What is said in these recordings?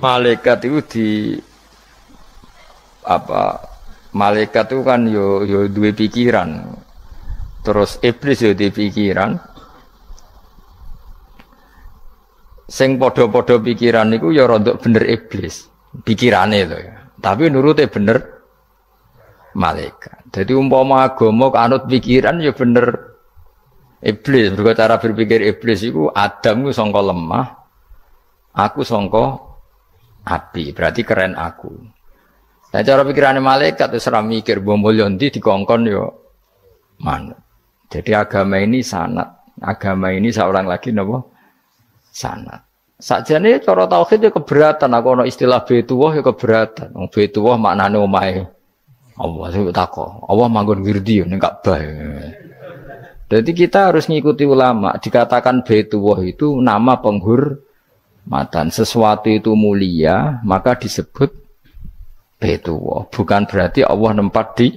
malaikat itu di apa malaikat itu kan yo yo dua pikiran. Terus iblis yo di pikiran. Sing podo-podo pikiran niku ya rontok bener iblis. Pikirane lho ya. Tapi nurute bener malaikat. Jadi umpama agama kanut pikiran ya bener iblis. Berkat cara berpikir iblis itu Adam itu songko lemah aku songko api berarti keren aku Nah cara pikirannya malaikat itu seram mikir bom di dikongkon yo mana. Jadi agama ini sanat, agama ini seorang lagi nopo sanat. Saja nih cara tauhid ya keberatan. Aku no istilah betuwah ya keberatan. Betuwah maknanya omai. Allah sih tako. Allah manggon wirdi nih Ka'bah. Jadi kita harus ngikuti ulama. Dikatakan betuwah itu nama penghormatan. Sesuatu itu mulia maka disebut Baitullah. Bukan berarti Allah nempat di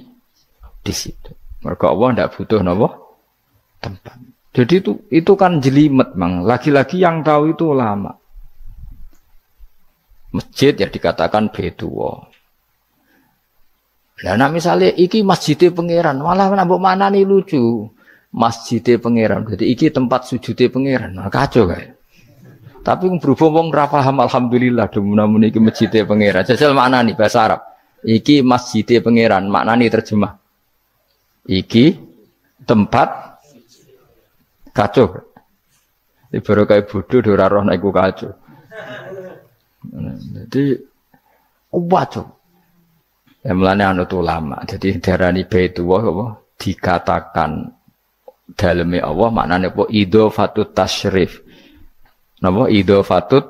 di situ. Mereka Allah tidak butuh nopo tempat. Jadi itu itu kan jelimet mang. Lagi-lagi yang tahu itu ulama. Masjid ya dikatakan Baitullah. Nah, nah misalnya iki masjidnya pangeran, malah nambah mana nih lucu. Masjidnya pangeran, jadi iki tempat sujudnya pangeran, nah, kacau kayak. Tapi berhubung wong ra paham alhamdulillah namun iki masjidnya pangeran. Jajal mana nih bahasa Arab. Iki masjidnya pangeran, maknani terjemah. Iki tempat kacau. Baru kayak bodoh dora roh kacau. Jadi kacau. Yang melane anut ulama. Jadi darani baitullah apa dikatakan dalamnya Allah maknanya apa idofatut tasyrif Napa fatut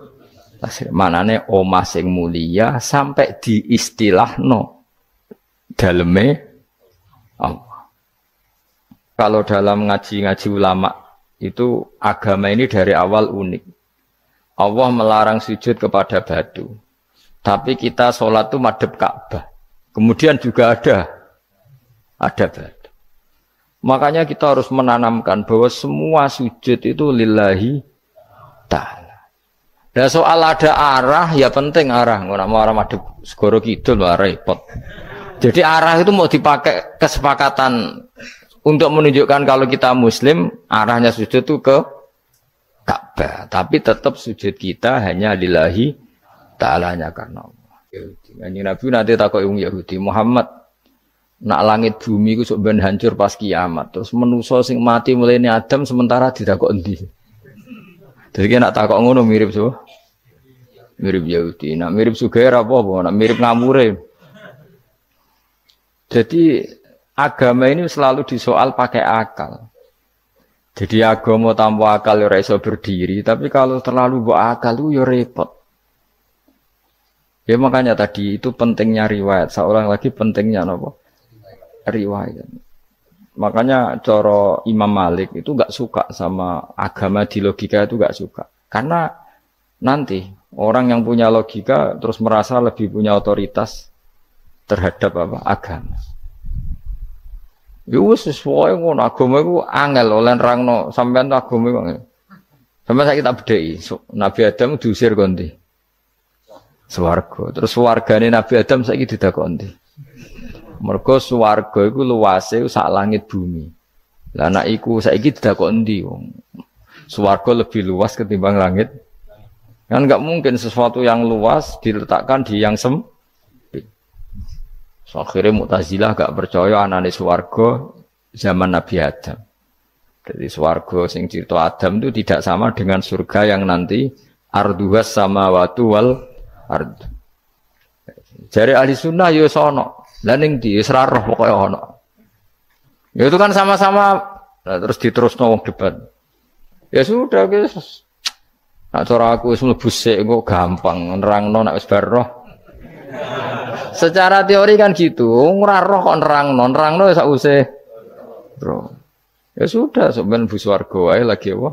manane omah sing mulia sampai diistilahno daleme Allah. Kalau dalam ngaji-ngaji ulama itu agama ini dari awal unik. Allah melarang sujud kepada batu. Tapi kita sholat itu madep Ka'bah. Kemudian juga ada ada batu. Makanya kita harus menanamkan bahwa semua sujud itu lillahi ta'ala. Nah soal ada arah ya penting arah. Nggak mau arah madep segoro kidul lah repot. Jadi arah itu mau dipakai kesepakatan untuk menunjukkan kalau kita muslim arahnya sujud itu ke Ka'bah. Tapi tetap sujud kita hanya lillahi ta'alanya karena Allah. Yahudi. Nabi nanti takut yang Yahudi Muhammad nak langit bumi itu sebenarnya hancur pas kiamat. Terus menuso sing mati mulai Adam sementara tidak kok. Jadi kena takok ngono mirip so. Mirip Yahudi. Nak mirip Sugair apa apa? Nak mirip ngamure. Jadi agama ini selalu disoal pakai akal. Jadi agama tanpa akal ya iso berdiri, tapi kalau terlalu bawa akal itu ya repot. Ya makanya tadi itu pentingnya riwayat. Seorang lagi pentingnya apa? Riwayat. Makanya coro Imam Malik itu gak suka sama agama di logika itu gak suka. Karena nanti orang yang punya logika terus merasa lebih punya otoritas terhadap apa agama. Ya sesuai ngono agama angel oleh rangno sampean agama itu angel. Sampai saya kita bedai, Nabi Adam diusir konti. Swargo. Terus wargane Nabi Adam saya tidak konti. Mergo swarga iku luase sak langit bumi. Lah nek iku saiki kok endi wong? Swarga lebih luas ketimbang langit. Kan nggak mungkin sesuatu yang luas diletakkan di yang sempit. So, akhirnya Mu'tazilah gak percaya anane swarga zaman Nabi Adam. Jadi swarga sing cerita Adam itu tidak sama dengan surga yang nanti arduhas sama watu wal ard. Jari ahli sunnah yo ya sono. Lah ning di roh pokoke ono. Ya itu kan sama-sama nah, terus diterusno wong debat. Ya sudah guys. Nak cara aku wis mlebu sik kok gampang nerangno nek wis bar roh. Secara teori kan gitu, ora roh kok nerangno, nerangno sak usih. Bro. Ya sudah, sebenarnya bu swarga wae lagi apa?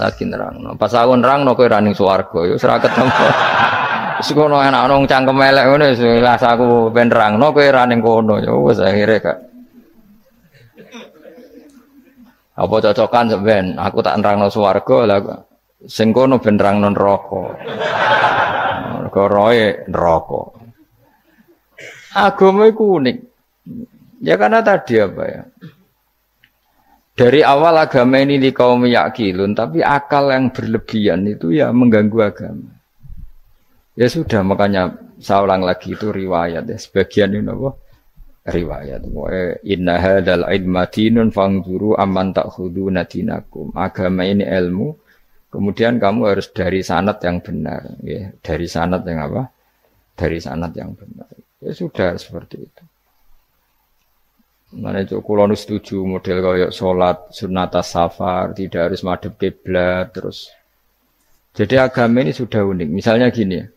Lagi nerangno. Pas aku nerangno kowe ra ning swarga, ya ora ketemu. Sekono enak nong cangkem elek ngono wis aku ben nerangno kowe ra kono ya wis akhire kak. Apa cocokan sampean? Aku tak nerangno swarga lah sing kono ben nerangno neraka. mergo roe. Agama itu unik. Ya karena tadi apa ya? Dari awal agama ini di kaum yakilun, tapi akal yang berlebihan itu ya mengganggu agama. Ya sudah, makanya saya ulang lagi itu riwayat ya. Sebagian ini apa? Riwayat. Inna hadal idmatinun fangzuru amman takhudu nadinakum. Agama ini ilmu, kemudian kamu harus dari sanat yang benar. Ya. Dari sanat yang apa? Dari sanat yang benar. Ya sudah seperti itu. Mana itu kulon setuju model kayak sholat sunata safar tidak harus madep kiblat terus. Jadi agama ini sudah unik. Misalnya gini ya,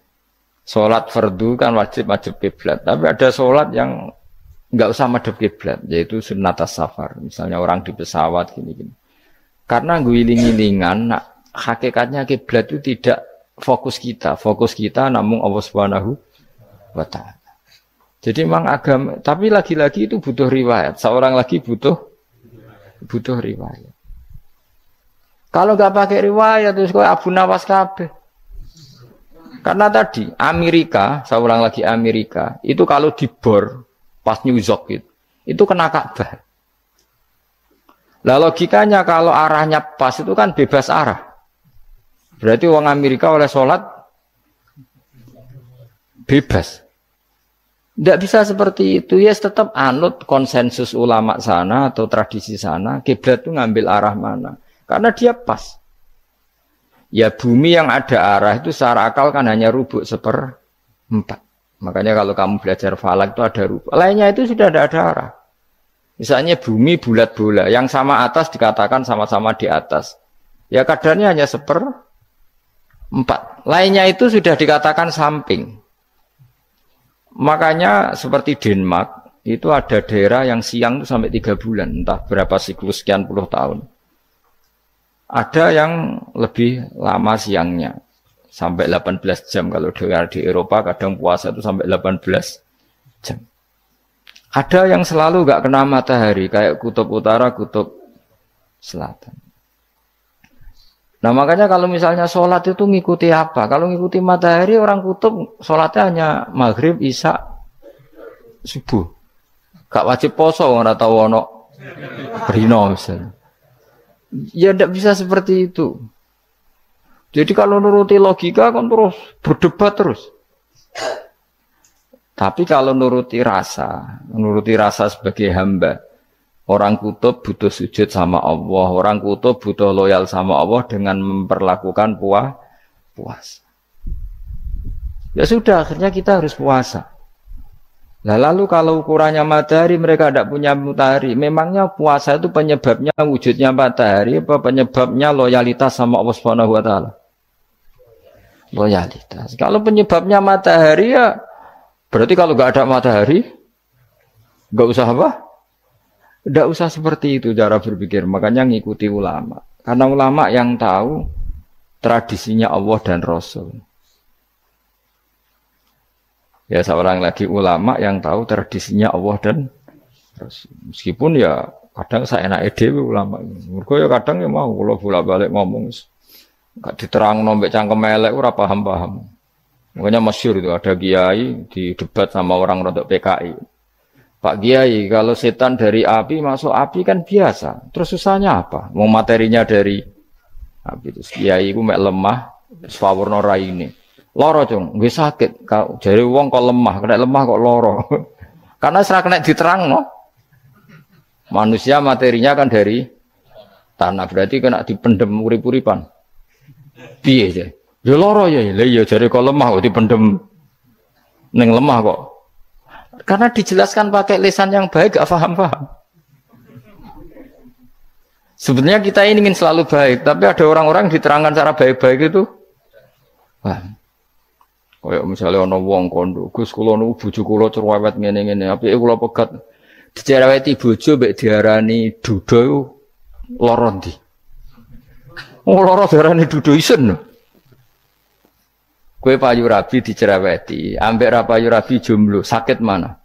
Sholat fardu kan wajib wajib kiblat, tapi ada sholat yang nggak usah madhep kiblat, yaitu sunat safar. Misalnya orang di pesawat gini-gini. Karena guling-gilingan, nah, hakikatnya kiblat itu tidak fokus kita, fokus kita namun Allah Subhanahu wa taala. Jadi memang agama, tapi lagi-lagi itu butuh riwayat. Seorang lagi butuh butuh riwayat. Kalau nggak pakai riwayat terus kau Abu Nawas kabeh. Karena tadi Amerika, saya ulang lagi Amerika, itu kalau dibor pas New York itu, itu kena Ka'bah. Lah logikanya kalau arahnya pas itu kan bebas arah. Berarti uang Amerika oleh sholat bebas. Tidak bisa seperti itu. Ya yes, tetap anut konsensus ulama sana atau tradisi sana. Kiblat itu ngambil arah mana. Karena dia pas. Ya bumi yang ada arah itu secara akal kan hanya rubuk seper empat. Makanya kalau kamu belajar falak itu ada rubuk. Lainnya itu sudah tidak ada arah. Misalnya bumi bulat bola, yang sama atas dikatakan sama-sama di atas. Ya kadarnya hanya seper empat. Lainnya itu sudah dikatakan samping. Makanya seperti Denmark, itu ada daerah yang siang itu sampai tiga bulan, entah berapa siklus sekian puluh tahun. Ada yang lebih lama siangnya, sampai 18 jam. Kalau dengar di Eropa kadang puasa itu sampai 18 jam. Ada yang selalu gak kena matahari, kayak kutub utara, kutub selatan. Nah makanya kalau misalnya sholat itu ngikuti apa? Kalau ngikuti matahari orang kutub sholatnya hanya maghrib, isya, subuh. Gak wajib poso orang tahu ono rino misalnya. Ya tidak bisa seperti itu. Jadi kalau nuruti logika kan terus berdebat terus. Tapi kalau nuruti rasa, nuruti rasa sebagai hamba, orang kutub butuh sujud sama Allah, orang kutub butuh loyal sama Allah dengan memperlakukan puas. Ya sudah, akhirnya kita harus puasa. Nah, lalu kalau ukurannya matahari mereka tidak punya matahari, memangnya puasa itu penyebabnya wujudnya matahari apa penyebabnya loyalitas sama Allah Subhanahu wa taala? Loyalitas. Kalau penyebabnya matahari ya berarti kalau nggak ada matahari nggak usah apa? Tidak usah seperti itu cara berpikir. Makanya ngikuti ulama. Karena ulama yang tahu tradisinya Allah dan Rasul. Ya seorang lagi ulama yang tahu tradisinya Allah dan. Meskipun ya kadang saya enak ide ulama. Mereka ya kadang ya mau kalau bolak balik ngomong. Gak diterang nombek cangkem elek ora paham paham. Makanya masyur itu ada kiai di debat sama orang rodok PKI. Pak Kiai, kalau setan dari api masuk api kan biasa. Terus susahnya apa? Mau materinya dari api itu. Kiai mek lemah, sawurno ini. Loro cung, gue sakit. Kau jadi uang kok lemah, kena lemah kok loro. Karena serak kena diterang no. Manusia materinya kan dari tanah berarti kena dipendem urip-uripan. Piye aja? Ya loro ya, lah ya jadi kok lemah kok dipendem neng lemah kok. Karena dijelaskan pakai lisan yang baik gak paham-paham. Sebenarnya kita ingin selalu baik, tapi ada orang-orang diterangkan cara baik-baik itu paham. Kayak misalnya ana wong kondo, Gus kula nu bojo kula cerewet ngene-ngene, apike kula pegat dicereweti bojo mbek diarani duda iku lara ndi? Oh lara diarani duda isen. Kue payu rabi dicereweti, ambek ra payu rabi jomblo, sakit mana?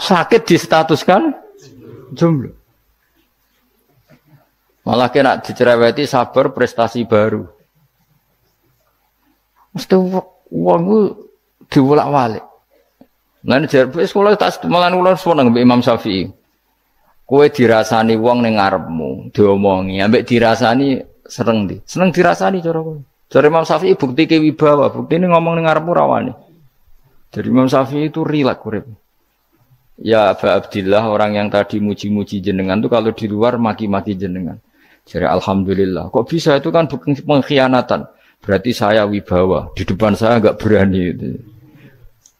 sakit distatuskan jomblo. Malah kena dicereweti sabar prestasi baru. Mesti Wong ku diwolak-walik. Lan jar wis kula tak malan kula seneng mbek Imam Syafi'i. Kowe dirasani wong ning ngarepmu, diomongi, ambek dirasani seneng di. Seneng dirasani cara kowe. Cara Imam Syafi'i bukti ke wibawa, bukti ini ngomong ning ngarepmu rawani. Jadi Imam Syafi'i itu rilak urip. Ya Aba Abdillah orang yang tadi muji-muji jenengan tuh kalau di luar maki-maki jenengan. Jadi Alhamdulillah. Kok bisa itu kan bukan pengkhianatan. Berarti saya wibawa. Di depan saya nggak berani. Itu.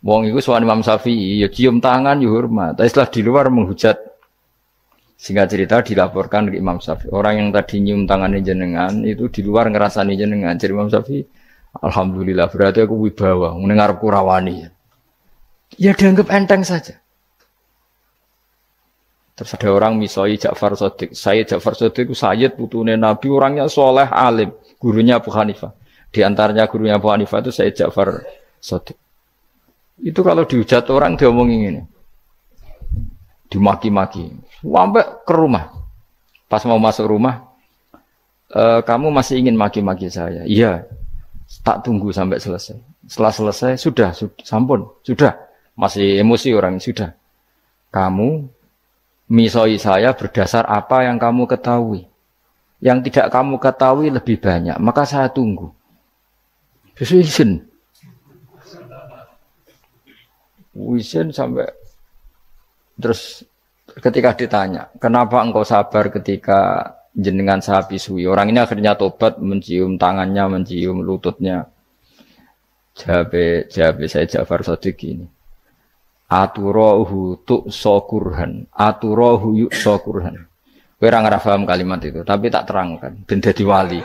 Wong itu soal Imam Syafi'i, ya cium tangan, ya hormat. Tapi setelah di luar menghujat. Singkat cerita dilaporkan ke Imam Syafi'i. Orang yang tadi nyium tangannya jenengan, itu di luar ngerasani jenengan. Jadi Imam Syafi'i, Alhamdulillah, berarti aku wibawa. Mendengar kurawani. Ya dianggap enteng saja. Terus ada orang misoi Ja'far Sodik. Saya Ja'far itu Sayyid putune Nabi, orangnya soleh, alim. Gurunya Abu Hanifah. Di antaranya gurunya Abu Hanifah itu saya Ja'far Sodik. Itu kalau dihujat orang diomongin ini. Dimaki-maki. Sampai ke rumah. Pas mau masuk rumah, e, kamu masih ingin maki-maki saya? Iya. Tak tunggu sampai selesai. Setelah selesai, sudah, sudah, sampun, sudah. Masih emosi orang, sudah. Kamu misoi saya berdasar apa yang kamu ketahui. Yang tidak kamu ketahui lebih banyak, maka saya tunggu. Sesuai izin. Izin sampai terus ketika ditanya, kenapa engkau sabar ketika jenengan saya pisui? Orang ini akhirnya tobat, mencium tangannya, mencium lututnya. Jawab, jawab saya Jafar Sadiq ini aturahu tu sokurhan aturahu yuk sokurhan kowe ora paham kalimat itu tapi tak terangkan ben dadi wali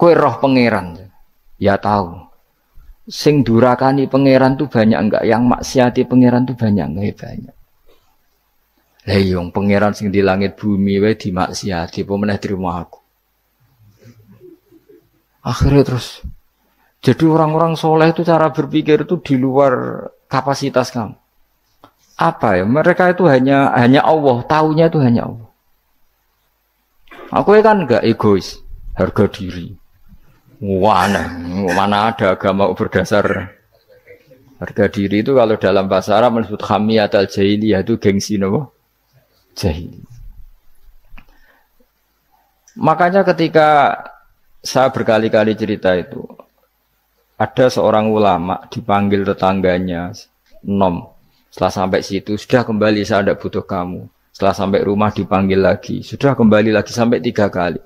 kowe roh pangeran ya tahu sing durakani pangeran tuh banyak enggak yang maksiati pangeran tuh banyak enggak ya banyak lah yang pangeran sing di langit bumi wae dimaksiati apa meneh terima aku akhirnya terus jadi orang-orang soleh itu cara berpikir itu di luar kapasitas kamu. Apa ya? Mereka itu hanya hanya Allah, tahunya itu hanya Allah. Aku kan enggak egois, harga diri. Mana, mana ada agama berdasar harga diri itu kalau dalam bahasa Arab disebut hamiyat al jahiliyah itu gengsi nopo jahili. Makanya ketika saya berkali-kali cerita itu, ada seorang ulama dipanggil tetangganya, nom. Setelah sampai situ, sudah kembali saya tidak butuh kamu. Setelah sampai rumah dipanggil lagi, sudah kembali lagi sampai tiga kali.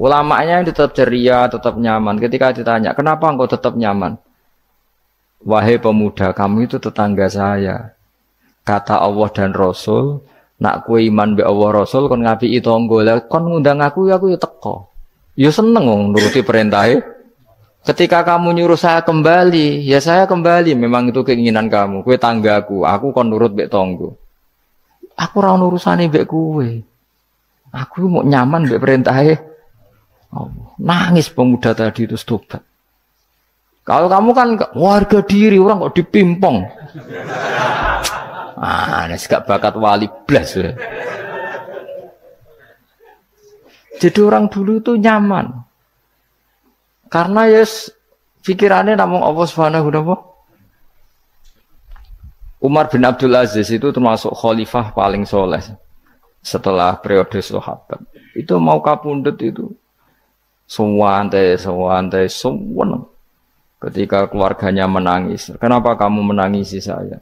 Ulamanya tetap ceria, tetap nyaman. Ketika ditanya, kenapa engkau tetap nyaman? Wahai pemuda, kamu itu tetangga saya. Kata Allah dan Rasul, nak kue iman be Allah Rasul kon ngapi itu lah kon ngundang aku aku ya teko. Ya seneng nuruti perintahnya. Ketika kamu nyuruh saya kembali, ya saya kembali. Memang itu keinginan kamu. Kue tanggaku, aku kon nurut bek tonggo. Aku ora urusane bek kue. Aku mau nyaman bek perintahnya. Oh, nangis pemuda tadi itu tobat. Kalau kamu kan warga diri orang kok dipimpong. Ah, ini gak bakat wali blas. Ya. Jadi orang dulu itu nyaman. Karena yes pikirannya namun Allah Subhanahu wa Umar bin Abdul Aziz itu termasuk khalifah paling soleh setelah periode sahabat. Itu mau kapundut itu semua antai, semua antai, semua ketika keluarganya menangis. Kenapa kamu menangisi saya?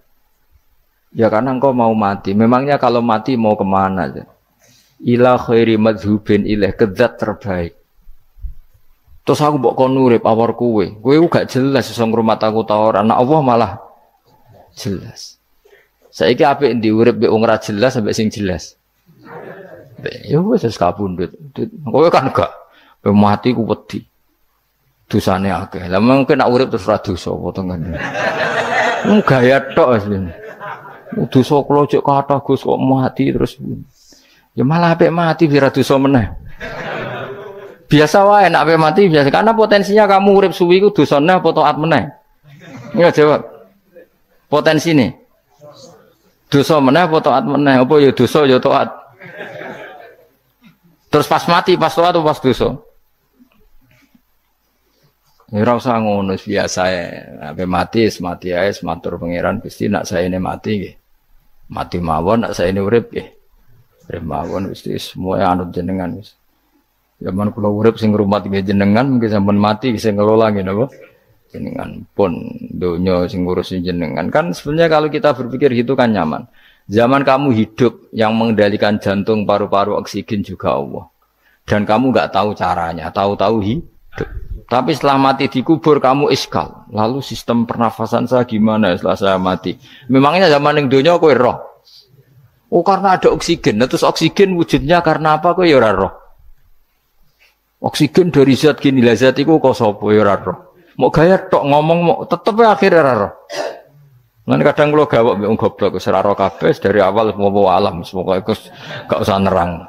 Ya karena engkau mau mati. Memangnya kalau mati mau ke mana aja? Ila khairi madhubin ilah kezat terbaik. Terus aku mbok kon urip awar kowe. Kowe gak jelas iso ngrumat aku ta ora. Nah Allah malah jelas. Saiki apik ndi urip mbek wong jelas sampai sing jelas. Ya wis wis kabundut. Kowe kan gak mati ku wedi. Dosane akeh. Lah mungkin nak urip terus ra dosa apa to kan. Mung gaya tok asline. Dosa kula cek kathah Gus kok mati terus. Ya malah apik mati biar dosa meneh. Biasa wae nak mati biasa karena potensinya kamu urip suwi ku dosane apa taat meneh. Enggak jawab. Potensi nih. Dosa meneh apa taat meneh? Apa ya dosa ya taat. Terus pas mati pas taat pas dosa? Ya ora ngono biasa ya. Ape mati, mati ae, matur pangeran Gusti nak saya ini mati nggih. Mati mawon nak saya ini urip nggih. Urip mawon Gusti semua anut jenengan wis. Zaman kula urip sing ngrumat nggih jenengan mungkin sampean mati sing ngelola nggih napa? Jenengan pun donya sing ngurusin jenengan. Kan sebenarnya kalau kita berpikir gitu kan nyaman. Zaman kamu hidup yang mengendalikan jantung, paru-paru, oksigen juga Allah. Dan kamu nggak tahu caranya, tahu-tahu hidup. Tapi setelah mati dikubur kamu iskal. Lalu sistem pernafasan saya gimana setelah saya mati? Memangnya zaman yang dunia kue roh. Oh karena ada oksigen. Nah, terus oksigen wujudnya karena apa? Kue ya roh. Oksigen dari zat gini lah zat itu kok sopo ya roh. Mau gaya tok ngomong mau tetep ya akhirnya roh. Nanti kadang kalau gawak biung goblok seraro kabeh dari awal mau alam semoga itu gak usah nerang.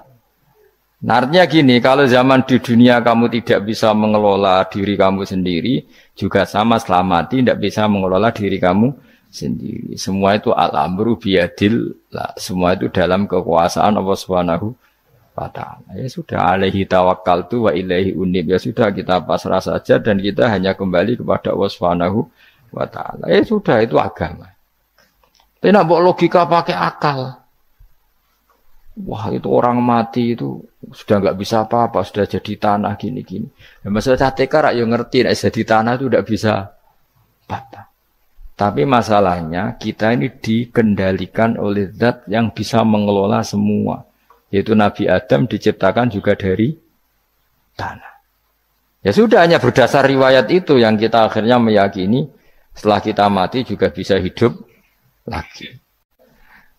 Nah, artinya gini, kalau zaman di dunia kamu tidak bisa mengelola diri kamu sendiri, juga sama selamati tidak bisa mengelola diri kamu sendiri. Semua itu al-amru biadil, lah. semua itu dalam kekuasaan Allah Subhanahu wa taala. Ya sudah alaihi tawakal tu wa ilaihi unib. Ya sudah kita pasrah saja dan kita hanya kembali kepada Allah Subhanahu wa taala. Ya sudah itu agama. Tidak logika pakai akal. Wah itu orang mati itu sudah nggak bisa apa-apa, sudah jadi tanah gini-gini. Ya, masalah catekar ya ngerti, nah, jadi tanah itu tidak bisa apa-apa. Tapi masalahnya kita ini dikendalikan oleh zat yang bisa mengelola semua. Yaitu Nabi Adam diciptakan juga dari tanah. Ya sudah hanya berdasar riwayat itu yang kita akhirnya meyakini setelah kita mati juga bisa hidup lagi.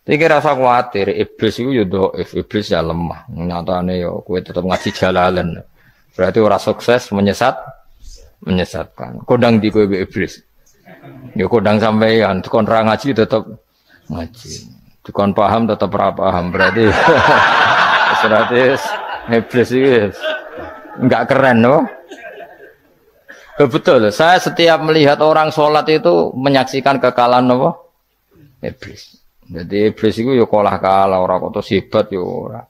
Iki rasa khawatir, iblis itu doif, iblis ya lemah. Nyatanya ya kue tetap ngaji jalalan. Berarti orang sukses menyesat, menyesatkan. Kodang di kue iblis. Ya kodang sampean, tukon ra ngaji tetap ngaji. Tukon paham tetap ra paham. Berarti berarti iblis itu enggak keren loh. Betul, saya setiap melihat orang sholat itu menyaksikan kekalahan apa? Iblis. Jadi iblis itu ya kalah kalah orang kok hebat ya ora.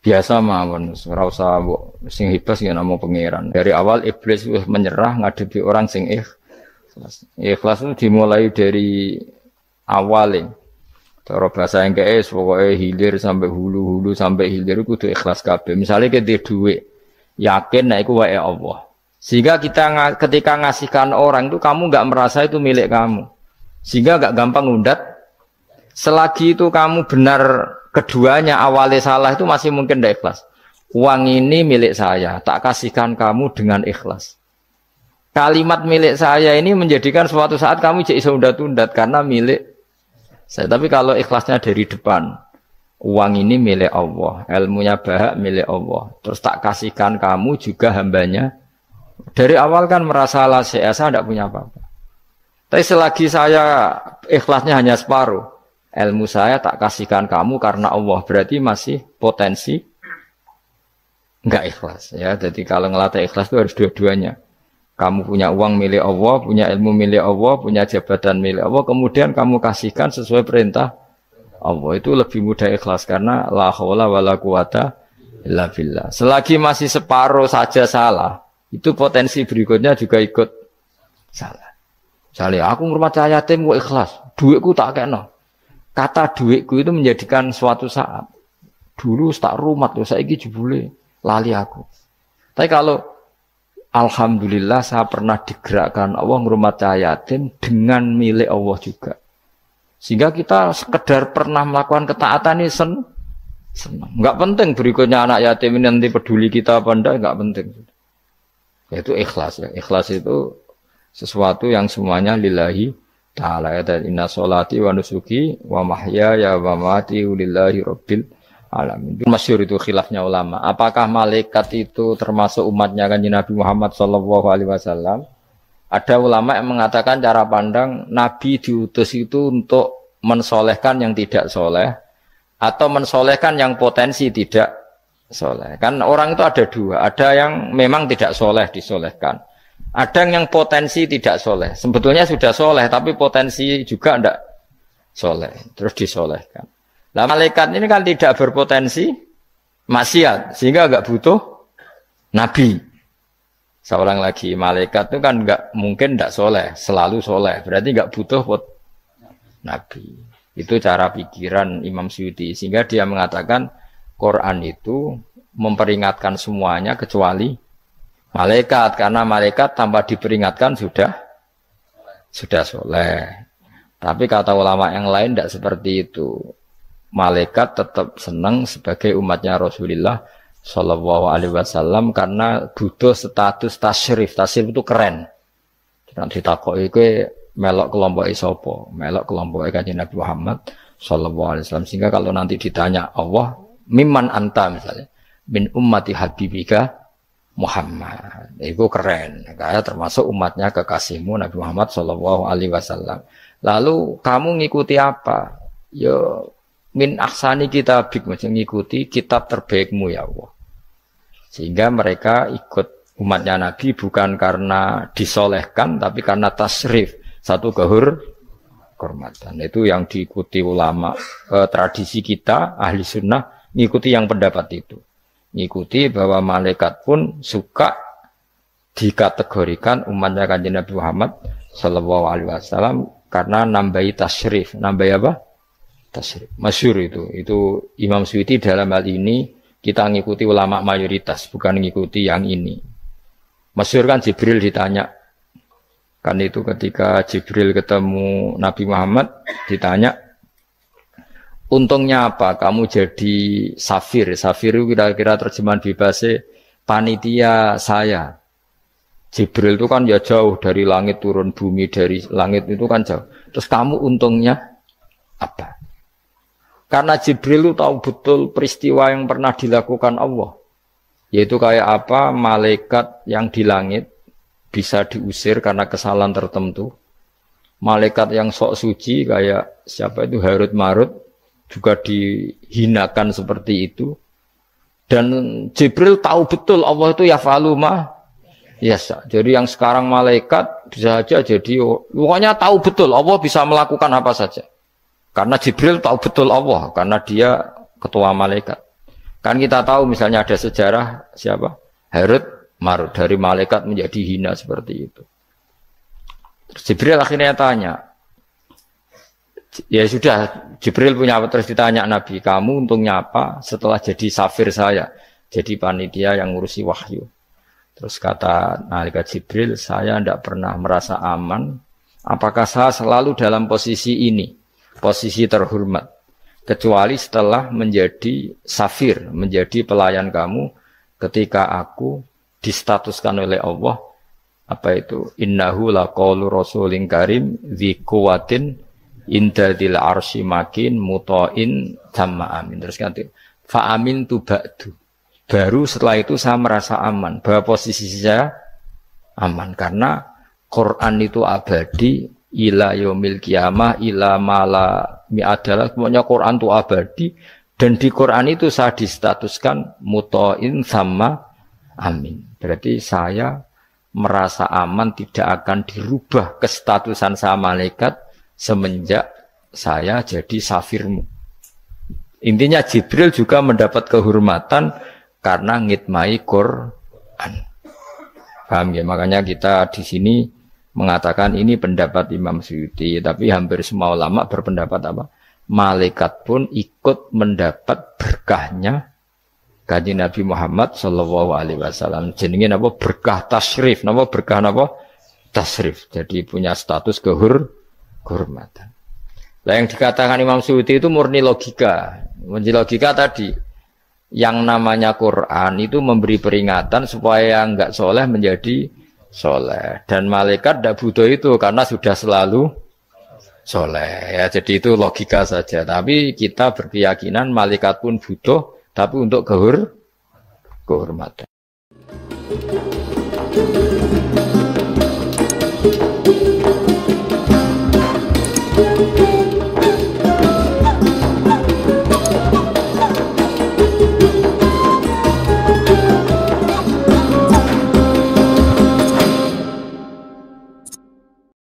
Biasa mawon, ora usah sing hebat ya nama pangeran. Dari awal iblis wis menyerah ngadepi orang sing ikhlas. Ikhlas itu dimulai dari awal Cara bahasa yang kayak pokoknya hilir sampai hulu-hulu sampai hilir itu kudu ikhlas kabeh. Misalnya kita duit, yakin nah itu wae Allah. Sehingga kita ketika ngasihkan orang itu kamu nggak merasa itu milik kamu. Sehingga nggak gampang undat Selagi itu kamu benar keduanya awalnya salah itu masih mungkin tidak ikhlas. Uang ini milik saya, tak kasihkan kamu dengan ikhlas. Kalimat milik saya ini menjadikan suatu saat kamu jadi undat-undat karena milik saya. Tapi kalau ikhlasnya dari depan, uang ini milik Allah, ilmunya bahak milik Allah. Terus tak kasihkan kamu juga hambanya. Dari awal kan merasa lah saya, saya tidak punya apa-apa. Tapi selagi saya ikhlasnya hanya separuh, ilmu saya tak kasihkan kamu karena Allah. Berarti masih potensi? Nggak ikhlas ya. Jadi kalau ngelatih ikhlas itu harus dua-duanya. Kamu punya uang milik Allah punya ilmu milik Allah punya jabatan milik Allah kemudian kamu kasihkan sesuai perintah Allah. Itu lebih mudah ikhlas karena la haula wala quwata illa billah. Selagi masih separuh saja salah itu potensi berikutnya juga ikut salah. Misalnya aku ngurmat yatim gue ikhlas, duitku tak kena kata duitku itu menjadikan suatu saat dulu tak rumat tuh saya jebule lali aku. Tapi kalau alhamdulillah saya pernah digerakkan Allah ngrumat yatim dengan milik Allah juga. Sehingga kita sekedar pernah melakukan ketaatan ini sen senang. Nggak penting berikutnya anak yatim ini nanti peduli kita apa enggak nggak penting. Itu ikhlas ya. Ikhlas itu sesuatu yang semuanya lillahi ta'ala ya inna solati wa nusuki wa mahya ya wa mati ulillahi rabbil alamin. Masyur itu khilafnya ulama. Apakah malaikat itu termasuk umatnya kan Nabi Muhammad sallallahu alaihi wasallam? Ada ulama yang mengatakan cara pandang Nabi diutus itu untuk mensolehkan yang tidak soleh atau mensolehkan yang potensi tidak soleh. Kan orang itu ada dua, ada yang memang tidak soleh disolehkan. Ada yang potensi tidak soleh. Sebetulnya sudah soleh, tapi potensi juga tidak soleh. Terus disolehkan. Nah malaikat ini kan tidak berpotensi maksiat, sehingga agak butuh nabi. Seorang lagi malaikat itu kan nggak mungkin nggak soleh, selalu soleh. Berarti nggak butuh buat nabi. Itu cara pikiran Imam Syuuti. Sehingga dia mengatakan Quran itu memperingatkan semuanya kecuali malaikat. Karena malaikat tanpa diperingatkan sudah sudah soleh. Tapi kata ulama yang lain tidak seperti itu. Malaikat tetap senang sebagai umatnya Rasulullah Shallallahu Alaihi Wasallam karena butuh status tasyrif. Tasyrif itu keren. Nanti takut itu melok kelompok isopo, melok kelompok kajian Nabi Muhammad Shallallahu Alaihi Wasallam. Sehingga kalau nanti ditanya Allah, miman anta misalnya, min ummati habibika Muhammad. Itu keren. Kayak termasuk umatnya kekasihmu Nabi Muhammad Shallallahu Alaihi Wasallam. Lalu kamu ngikuti apa? Yo min aksani kitabik mengikuti kitab terbaikmu ya Allah. Sehingga mereka ikut umatnya Nabi bukan karena disolehkan tapi karena tasrif satu kehur kehormatan itu yang diikuti ulama eh, tradisi kita ahli sunnah ngikuti yang pendapat itu ngikuti bahwa malaikat pun suka dikategorikan umatnya kanjeng Nabi Muhammad Shallallahu Alaihi Wasallam karena nambahi tasrif nambahi apa tasrif. Masyur itu. Itu Imam Suyuti dalam hal ini kita ngikuti ulama mayoritas, bukan ngikuti yang ini. Masyur kan Jibril ditanya. Kan itu ketika Jibril ketemu Nabi Muhammad ditanya, untungnya apa kamu jadi safir? Safir itu kira-kira terjemahan bebasnya panitia saya. Jibril itu kan ya jauh dari langit turun bumi dari langit itu kan jauh. Terus kamu untungnya apa? Karena Jibril itu tahu betul peristiwa yang pernah dilakukan Allah. Yaitu kayak apa malaikat yang di langit bisa diusir karena kesalahan tertentu. Malaikat yang sok suci kayak siapa itu Harut Marut juga dihinakan seperti itu. Dan Jibril tahu betul Allah itu ya faluma Yes, jadi yang sekarang malaikat bisa saja jadi pokoknya tahu betul Allah bisa melakukan apa saja. Karena Jibril tahu betul Allah, karena dia ketua malaikat. Kan kita tahu misalnya ada sejarah siapa? Herod Marut dari malaikat menjadi hina seperti itu. Terus Jibril akhirnya tanya, ya sudah Jibril punya apa terus ditanya Nabi, kamu untungnya apa setelah jadi safir saya, jadi panitia yang ngurusi wahyu. Terus kata malaikat Jibril, saya tidak pernah merasa aman. Apakah saya selalu dalam posisi ini? posisi terhormat kecuali setelah menjadi safir, menjadi pelayan kamu ketika aku distatuskan oleh Allah apa itu innahu laqaulu rasulin karim dzi quwatin indadil arsy makin mutain sama amin. Terus ganti fa amin tu ba'du. Baru setelah itu saya merasa aman. Bahwa posisi saya aman. Karena Quran itu abadi ila yaumil kiamah ila mala mi adalah semuanya Quran itu abadi. Dan di Quran itu saya distatuskan mutoin sama amin. Berarti saya merasa aman tidak akan dirubah kestatusan saya malaikat semenjak saya jadi safirmu. Intinya Jibril juga mendapat kehormatan karena ngitmai Quran. Paham ya? Makanya kita di sini mengatakan ini pendapat Imam Suyuti, tapi hampir semua ulama berpendapat apa? Malaikat pun ikut mendapat berkahnya kaji Nabi Muhammad Shallallahu Alaihi Wasallam. Jenenge apa? Berkah tasrif, apa berkah apa? Tasrif. Jadi punya status kehur kehormatan. Nah, yang dikatakan Imam Suyuti itu murni logika. Murni logika tadi yang namanya Quran itu memberi peringatan supaya nggak soleh menjadi soleh dan malaikat tidak butuh itu karena sudah selalu soleh ya jadi itu logika saja tapi kita berkeyakinan malaikat pun butuh tapi untuk kehur kehormatan